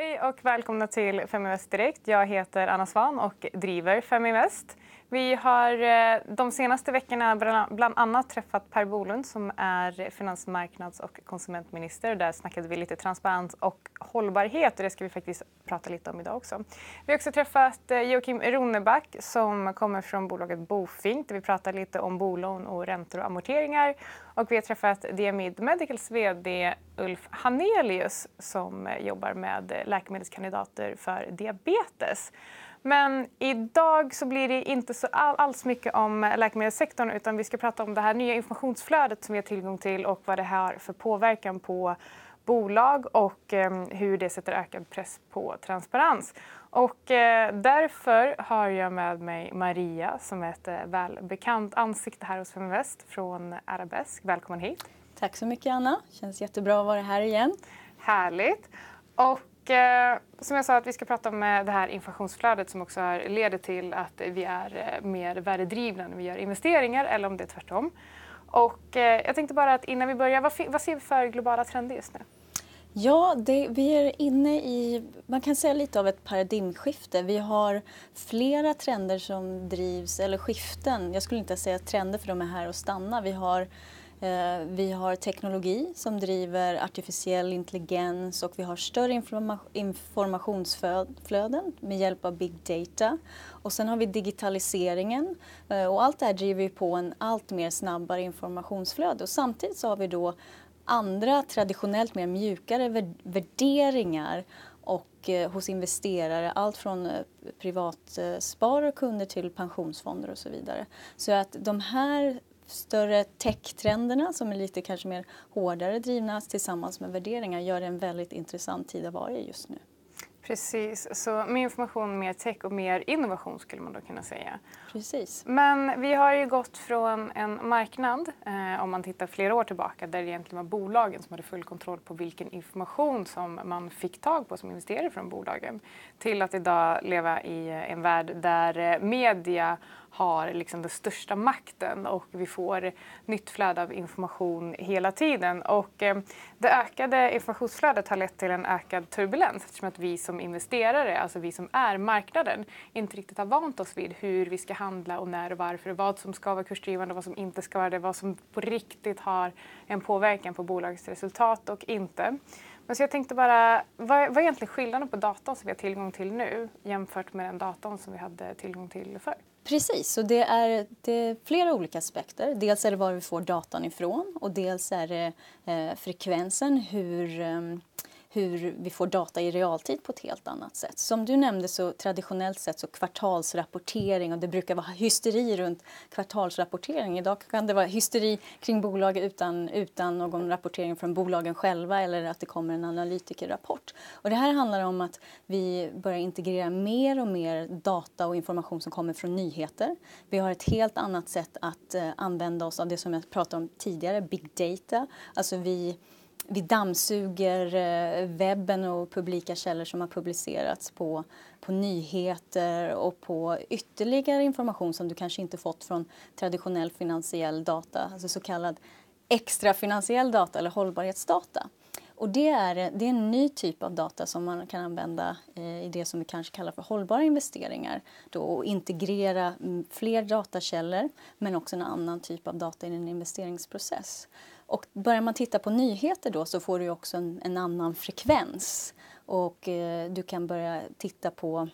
Hej och välkomna till Feminvest Direkt. Jag heter Anna Svan och driver Feminvest. Vi har eh, de senaste veckorna bland annat träffat Per Bolund som är finansmarknads och konsumentminister. Där snackade vi lite transparens och hållbarhet och det ska vi faktiskt prata lite om idag också. Vi har också träffat eh, Joakim Roneback som kommer från bolaget Bofink där vi pratar lite om bolån och räntor och amorteringar. Och vi har träffat Diamid Medicals VD Ulf Hanelius som eh, jobbar med läkemedelskandidater för diabetes. Men idag så blir det inte så alls mycket om läkemedelssektorn utan vi ska prata om det här nya informationsflödet som vi har tillgång till och vad det har för påverkan på bolag och eh, hur det sätter ökad press på transparens. Och eh, därför har jag med mig Maria som är ett eh, välbekant ansikte här hos Feminvest från Arabesk. Välkommen hit. Tack så mycket Anna. Känns jättebra att vara här igen. Härligt. Och Eh, som jag sa att vi ska prata om eh, det här informationsflödet som också är, leder till att vi är eh, mer värdedrivna när vi gör investeringar eller om det är tvärtom. Och eh, jag tänkte bara att innan vi börjar, vad, vad ser vi för globala trender just nu? Ja, det, vi är inne i, man kan säga lite av ett paradigmskifte. Vi har flera trender som drivs, eller skiften. Jag skulle inte säga trender för de är här och stanna. Vi har Eh, vi har teknologi som driver artificiell intelligens och vi har större informationsflöden med hjälp av big data. Och sen har vi digitaliseringen eh, och allt det här driver på en allt mer snabbare informationsflöde. Och samtidigt så har vi då andra traditionellt mer mjukare värderingar och eh, hos investerare, allt från privatsparare och kunder till pensionsfonder och så vidare. Så att de här större tech-trenderna som är lite kanske mer hårdare drivna tillsammans med värderingar gör det en väldigt intressant tid att vara i just nu. Precis, så mer information, mer tech och mer innovation skulle man då kunna säga. Precis. Men vi har ju gått från en marknad, eh, om man tittar flera år tillbaka, där det egentligen var bolagen som hade full kontroll på vilken information som man fick tag på som investerare från bolagen, till att idag leva i en värld där eh, media har liksom den största makten och vi får nytt flöde av information hela tiden. Och, eh, det ökade informationsflödet har lett till en ökad turbulens eftersom att vi som investerare, alltså vi som är marknaden, inte riktigt har vant oss vid hur vi ska handla och när och varför, vad som ska vara kursdrivande och vad som inte ska vara det, vad som på riktigt har en påverkan på bolagets resultat och inte. Men så jag tänkte bara, vad, vad är egentligen skillnaden på datan som vi har tillgång till nu jämfört med den datan som vi hade tillgång till förr? Precis, och det är, det är flera olika aspekter. Dels är det var vi får datan ifrån och dels är det eh, frekvensen, hur, eh, hur vi får data i realtid på ett helt annat sätt. Som du nämnde så traditionellt sett så kvartalsrapportering och det brukar vara hysteri runt kvartalsrapportering. Idag kan det vara hysteri kring bolag utan, utan någon rapportering från bolagen själva eller att det kommer en analytikerrapport. Och det här handlar om att vi börjar integrera mer och mer data och information som kommer från nyheter. Vi har ett helt annat sätt att eh, använda oss av det som jag pratade om tidigare, big data. Alltså vi vi dammsuger eh, webben och publika källor som har publicerats på, på nyheter och på ytterligare information som du kanske inte fått från traditionell finansiell data, alltså så kallad extrafinansiell data eller hållbarhetsdata. Och det är, det är en ny typ av data som man kan använda eh, i det som vi kanske kallar för hållbara investeringar. Då, och integrera mm, fler datakällor men också en annan typ av data i en investeringsprocess. Och börjar man titta på nyheter då så får du också en, en annan frekvens och eh, du kan börja titta på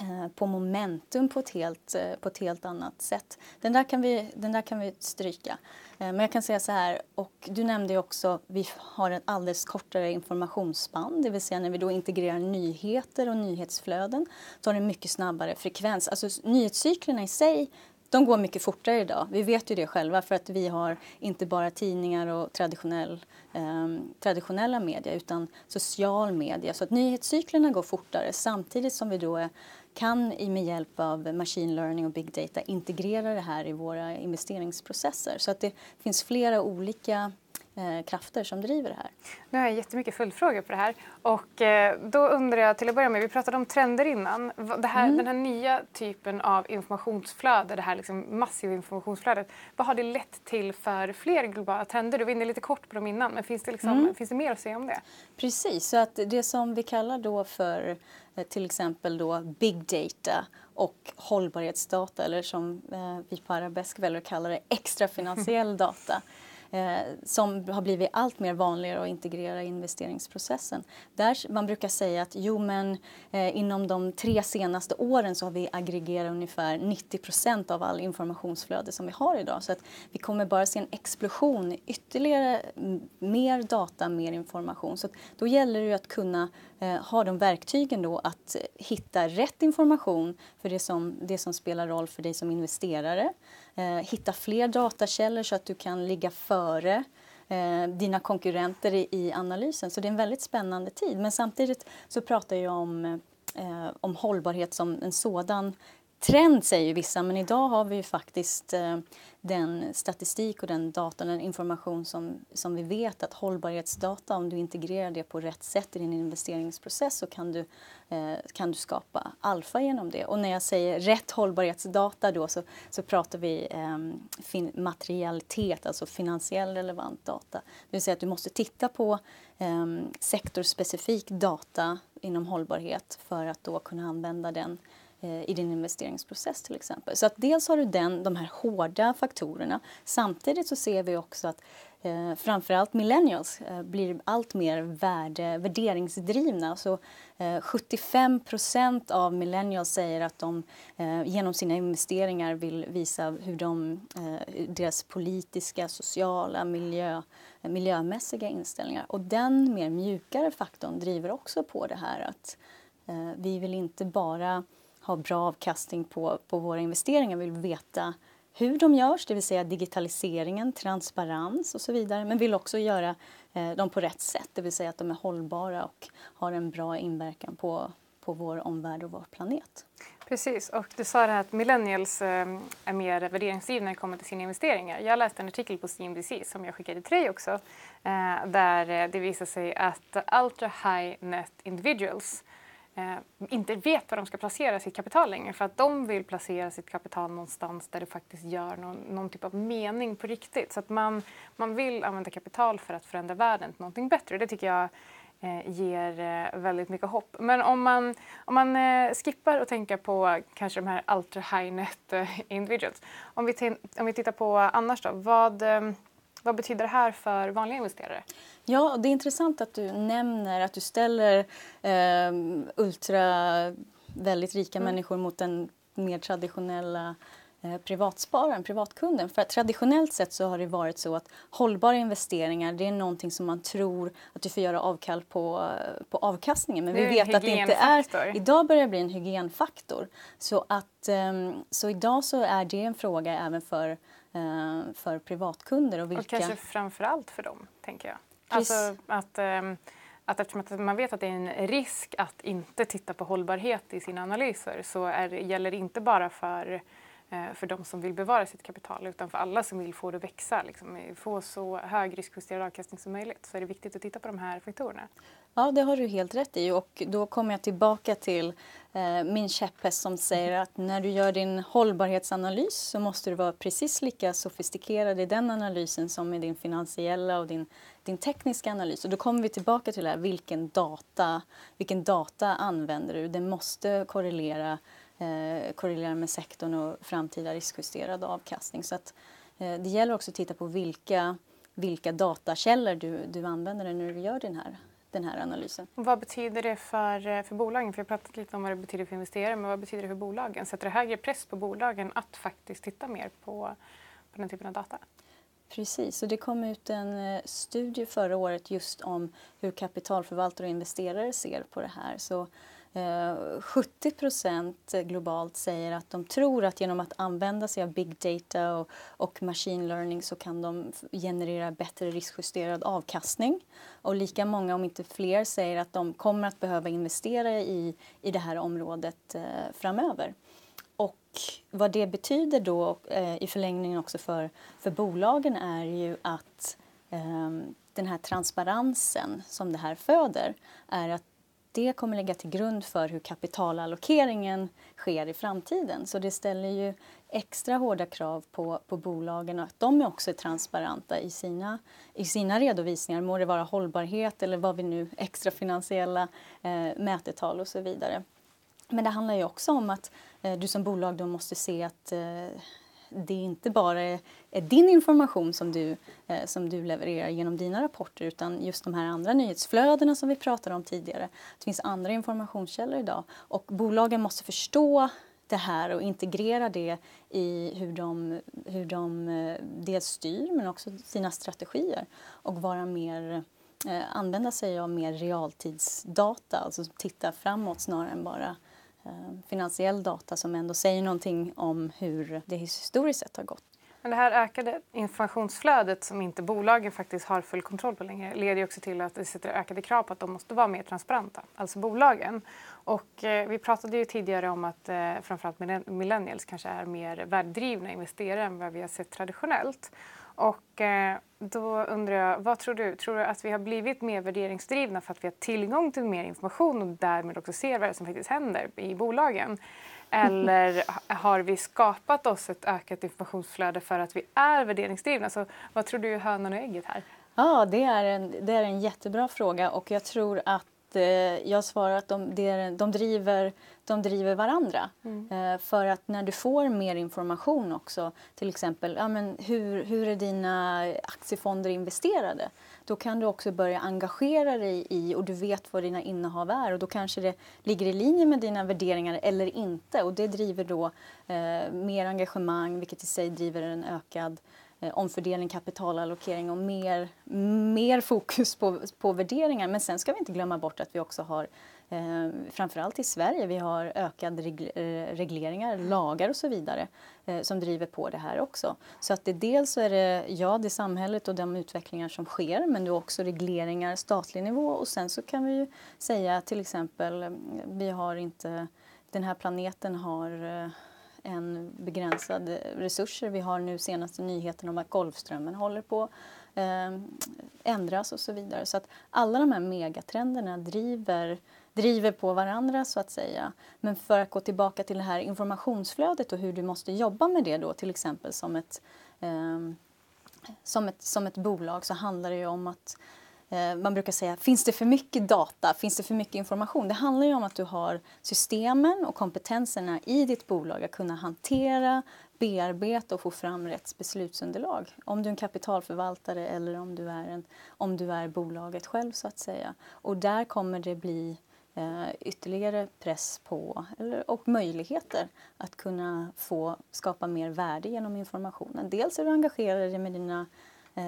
Eh, på momentum på ett, helt, eh, på ett helt annat sätt. Den där kan vi, den där kan vi stryka. Eh, men jag kan säga så här, och du nämnde också vi har ett alldeles kortare informationsspann, det vill säga när vi då integrerar nyheter och nyhetsflöden så har det en mycket snabbare frekvens. Alltså nyhetscyklerna i sig de går mycket fortare idag. Vi vet ju det själva för att vi har inte bara tidningar och traditionell, eh, traditionella media utan social media. Så att nyhetscyklerna går fortare samtidigt som vi då kan med hjälp av machine learning och big data integrera det här i våra investeringsprocesser. Så att det finns flera olika eh, krafter som driver det här. Nu har jag jättemycket följdfrågor på det här. Och, eh, då undrar jag till att börja med, vi pratade om trender innan. Det här, mm. Den här nya typen av informationsflöde, det här liksom massiva informationsflödet, vad har det lett till för fler globala trender? Du var inne lite kort på dem innan, men finns det, liksom, mm. finns det mer att säga om det? Precis, så att det som vi kallar då för eh, till exempel då big data och hållbarhetsdata eller som eh, vi på arabesk väljer att kalla det extrafinansiell data eh, som har blivit allt mer vanligare att integrera i investeringsprocessen. Där man brukar säga att jo, men, eh, inom de tre senaste åren så har vi aggregerat ungefär 90 procent av all informationsflöde som vi har idag. Så att vi kommer bara se en explosion, ytterligare mer data, mer information. Så då gäller det ju att kunna eh, ha de verktygen då att eh, hitta rätt information för det som, det som spelar roll för dig som investerare eh, hitta fler datakällor så att du kan ligga före eh, dina konkurrenter i, i, analysen. Så det är en väldigt spännande tid. Men samtidigt så pratar jag om, eh, om hållbarhet som en sådan trend säger vissa, men idag har vi ju faktiskt eh, den statistik och den data, den information som, som vi vet att hållbarhetsdata, om du integrerar det på rätt sätt i din investeringsprocess så kan du, eh, kan du skapa alfa genom det. Och när jag säger rätt hållbarhetsdata då så, så pratar vi eh, fin, materialitet, alltså finansiell relevant data. Det vill säga att du måste titta på eh, sektorspecifik data inom hållbarhet för att då kunna använda den Eh, Eh, i din investeringsprocess till exempel. Så att dels har du den, de här hårda faktorerna. Samtidigt så ser vi också att eh, framförallt millennials eh, blir allt mer värde, värderingsdrivna. Så, eh, 75 procent av millennials säger att de eh, genom sina investeringar vill visa hur de, eh, deras politiska, sociala, miljö, miljömässiga inställningar. Och den mer mjukare faktorn driver också på det här att eh, vi vill inte bara ha bra avkastning på, på våra investeringar. Vi vill veta hur de görs, det vill säga digitaliseringen, transparens och så vidare. Men vill också göra eh, dem på rätt sätt, det vill säga att de är hållbara och har en bra inverkan på, på vår omvärld och vår planet. Precis, och du sa det här att millennials eh, är mer värderingsdrivna när det kommer till sina investeringar. Jag läste en artikel på CNBC som jag skickade till dig också eh, där eh, det visar sig att ultra high net individuals eh, inte vet var de ska placera sitt kapital längre för att de vill placera sitt kapital någonstans där det faktiskt gör någon, någon typ av mening på riktigt. Så att man, man vill använda kapital för att förändra världen till någonting bättre. Det tycker jag eh, ger eh, väldigt mycket hopp. Men om man, om man eh, skippar och tänker på kanske de här ultra high net eh, individuals. Om vi, om vi tittar på annars då, vad eh, vad betyder det här för vanliga investerare? Ja, det är intressant att du nämner att du ställer eh, ultra väldigt rika mm. människor mot den mer traditionella eh, privatspararen, privatkunden. För traditionellt sett så har det varit så att hållbara investeringar det är någonting som man tror att du får göra avkall på, på avkastningen. Men vi vet att det inte är... Idag börjar det bli en hygienfaktor. Så, att, eh, så idag så är det en fråga även för Eh, för privatkunder. Och, vilka... och kanske framför allt för dem, tänker jag. Alltså att, ehm, att eftersom man vet att det är en risk att inte titta på hållbarhet i sina analyser så är, gäller det inte bara för Eh, Eh, för de som vill bevara sitt kapital utan för alla som vill få det att växa, liksom, få så hög riskjusterad avkastning som möjligt så är det viktigt att titta på de här faktorerna. Ja, det har du helt rätt i och då kommer jag tillbaka till eh, min käpphäst som säger att när du gör din hållbarhetsanalys så måste du vara precis lika sofistikerad i den analysen som i din finansiella och din, din tekniska analys. Och då kommer vi tillbaka till det här, vilken data, vilken data använder du? Det måste korrelera eh, korrelerar med sektorn och framtida riskjusterad avkastning. Så att, eh, det gäller också att titta på vilka, vilka datakällor du, du använder när du gör den här, den här analysen. vad betyder det för, eh, för bolagen? För jag har pratat lite om vad det betyder för investerare, men vad betyder det för bolagen? Sätter det högre press på bolagen att faktiskt titta mer på, på den typen av data? Precis, och det kom ut en eh, studie förra året just om hur kapitalförvaltare och investerare ser på det här. Så Eh, 70 procent globalt säger att de tror att genom att använda sig av big data och, och, machine learning så kan de generera bättre riskjusterad avkastning. Och lika många, om inte fler, säger att de kommer att behöva investera i, i det här området eh, framöver. Och vad det betyder då eh, i förlängningen också för, för bolagen är ju att eh, den här transparensen som det här föder är att det kommer lägga till grund för hur kapitalallokeringen sker i framtiden. Så det ställer ju extra hårda krav på, på bolagen att de också är transparenta i sina, i sina redovisningar. Må det vara hållbarhet eller vad vi nu, extrafinansiella eh, mätetal och så vidare. Men det handlar ju också om att eh, du som bolag då måste se att eh, det inte bara är, din information som du, eh, som du levererar genom dina rapporter utan just de här andra nyhetsflödena som vi pratade om tidigare. Det finns andra informationskällor idag och bolagen måste förstå det här och integrera det i hur de, hur de eh, dels styr men också sina strategier och vara mer eh, använda sig av mer realtidsdata, alltså titta framåt snarare än bara Eh, finansiell data som ändå säger någonting om hur det historiskt sett har gått. Men det här ökade informationsflödet som inte bolagen faktiskt har full kontroll på längre leder också till att det sätter ökade krav på att de måste vara mer transparenta, alltså bolagen. Och eh, vi pratade ju tidigare om att eh, framförallt millennials kanske är mer värdedrivna investerare än vad vi har sett traditionellt. Och eh, då undrar jag, vad tror du? Tror du att vi har blivit mer värderingsdrivna för att vi har tillgång till mer information och därmed också ser vad som faktiskt händer i bolagen? Eller har vi skapat oss ett ökat informationsflöde för att vi är värderingsdrivna? Så vad tror du är hönan och ägget här? Ja, det är, en, det är en jättebra fråga och jag tror att eh, jag svarar att de, de, driver, de driver varandra. Mm. Eh, för att när du får mer information också, till exempel ja, men hur, hur är dina aktiefonder investerade? Då kan du också börja engagera dig i och du vet vad dina innehav är och då kanske det ligger i linje med dina värderingar eller inte och det driver då eh, mer engagemang vilket i sig driver en ökad Eh, omfördelning, kapitalallokering och mer, mer fokus på, på värderingar. Men sen ska vi inte glömma bort att vi också har eh, framförallt i Sverige, vi har ökade eh, regleringar, lagar och så vidare eh, som driver på det här också. Så att det dels så är det, ja, det samhället och de utvecklingar som sker men det är också regleringar statlig nivå och sen så kan vi ju säga till exempel, eh, vi har inte, den här planeten har eh, en begränsad resurser. Vi har nu senaste nyheten om att Golfströmmen håller på eh, ändras och så vidare. Så att alla de här megatrenderna driver driver på varandra så att säga. Men för att gå tillbaka till det här informationsflödet och hur du måste jobba med det då till exempel som ett, eh, som ett, som ett bolag så handlar det ju om att eh, Eh, man brukar säga, finns det för mycket data, finns det för mycket information? Det handlar ju om att du har systemen och kompetenserna i ditt bolag att kunna hantera, bearbeta och få fram rätt beslutsunderlag. Om du är en kapitalförvaltare eller om du är, en, om du är bolaget själv så att säga. Och där kommer det bli eh, ytterligare press på eller, och möjligheter att kunna få skapa mer värde genom informationen. Dels är du engagerad med dina,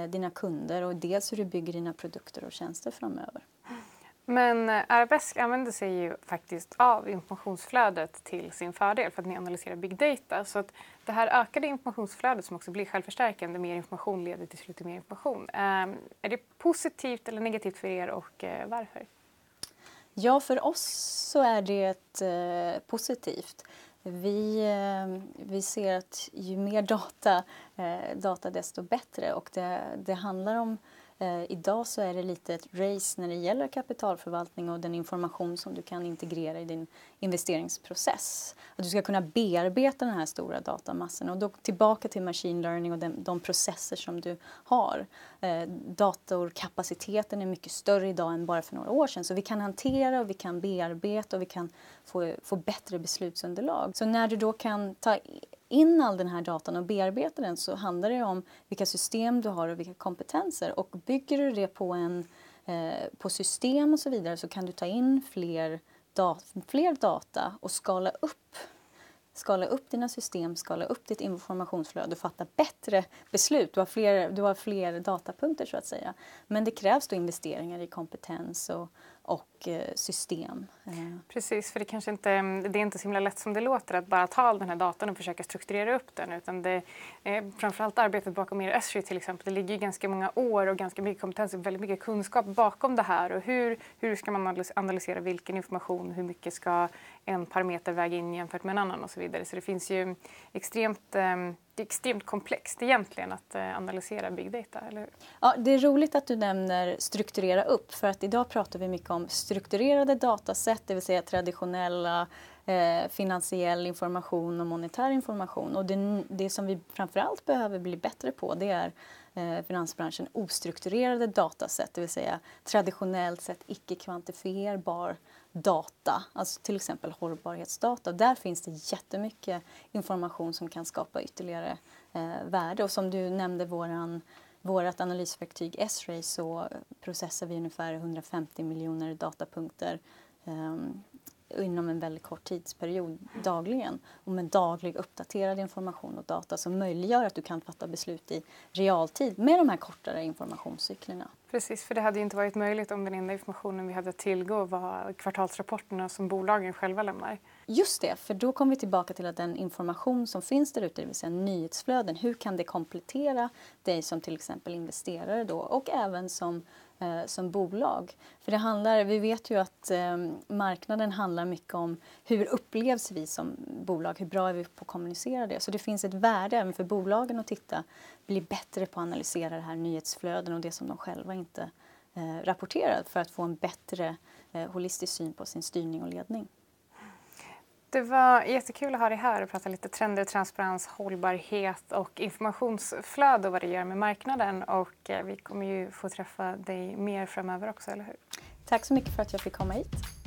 dina kunder och dels hur du bygger dina produkter och tjänster framöver. Men eh, Arabesk använder sig ju faktiskt av informationsflödet till sin fördel för att ni analyserar big data. Så att det här ökade informationsflödet som också blir självförstärkande, mer information leder till slut till mer information. Ehm, är det positivt eller negativt för er och eh, varför? Ja, för oss så är det eh, positivt. Vi, eh, vi ser att ju mer data, eh, data desto bättre. Och det, det handlar om Eh, idag så är det lite ett race när det gäller kapitalförvaltning och den information som du kan integrera i din investeringsprocess. Att du ska kunna bearbeta den här stora datamassan och då tillbaka till machine learning och den, de processer som du har. Eh, datorkapaciteten är mycket större idag än bara för några år sedan så vi kan hantera och vi kan bearbeta och vi kan få, få bättre beslutsunderlag. Så när du då kan ta in all den här datan och bearbeta den så handlar det om vilka system du har och vilka kompetenser. Och bygger du det på, en, eh, på system och så vidare så kan du ta in fler, dat fler data och skala upp skala upp dina system, skala upp ditt informationsflöde och fatta bättre beslut. Du har, fler, du har fler datapunkter så att säga. Men det krävs då investeringar i kompetens och, och eh, system. Eh. Precis, för det kanske inte det är inte så himla lätt som det låter att bara ta all den här datan och försöka strukturera upp den utan det eh, framförallt arbetet bakom er Esri till exempel. Det ligger ganska många år och ganska mycket kompetens och väldigt mycket kunskap bakom det här och hur, hur ska man analysera vilken information, hur mycket ska en parameter väga in jämfört med en annan och så vidare. Så det finns ju extremt ehm, det är extremt komplext egentligen att eh, analysera big data, eller hur? Ja, det är roligt att du nämner strukturera upp för att idag pratar vi mycket om strukturerade datasätt, det vill säga traditionella eh, finansiell information och monetär information. Och det, det som vi framförallt behöver bli bättre på det är eh, finansbranschen ostrukturerade datasätt, det vill säga traditionellt sett icke kvantifierbar data, alltså till exempel hållbarhetsdata. Där finns det jättemycket information som kan skapa ytterligare eh, värde. Och som du nämnde, våran, vårt analysverktyg S-ray så processar vi ungefär 150 miljoner datapunkter eh, inom en väldigt kort tidsperiod dagligen och med daglig uppdaterad information och data som möjliggör att du kan fatta beslut i realtid med de här kortare informationscyklerna. Precis, för det hade inte varit möjligt om den enda informationen vi hade tillgå var kvartalsrapporterna som bolagen själva lämnar. Just det, för då kommer vi tillbaka till att den information som finns där ute, det vill säga nyhetsflöden, hur kan det komplettera dig som till exempel investerare då och även som eh, som bolag. För det handlar, vi vet ju att eh, marknaden handlar mycket om hur upplevs vi som bolag, hur bra är vi på att kommunicera det. Så det finns ett värde även för bolagen att titta, bli bättre på att analysera det här nyhetsflöden och det som de själva inte eh, rapporterar för att få en bättre eh, holistisk syn på sin styrning och ledning. Det var jättekul att ha dig här och prata lite trender, transparens, hållbarhet och informationsflöde och vad det gör med marknaden. Och eh, vi kommer ju få träffa dig mer framöver också, eller hur? Tack så mycket för att jag fick komma hit.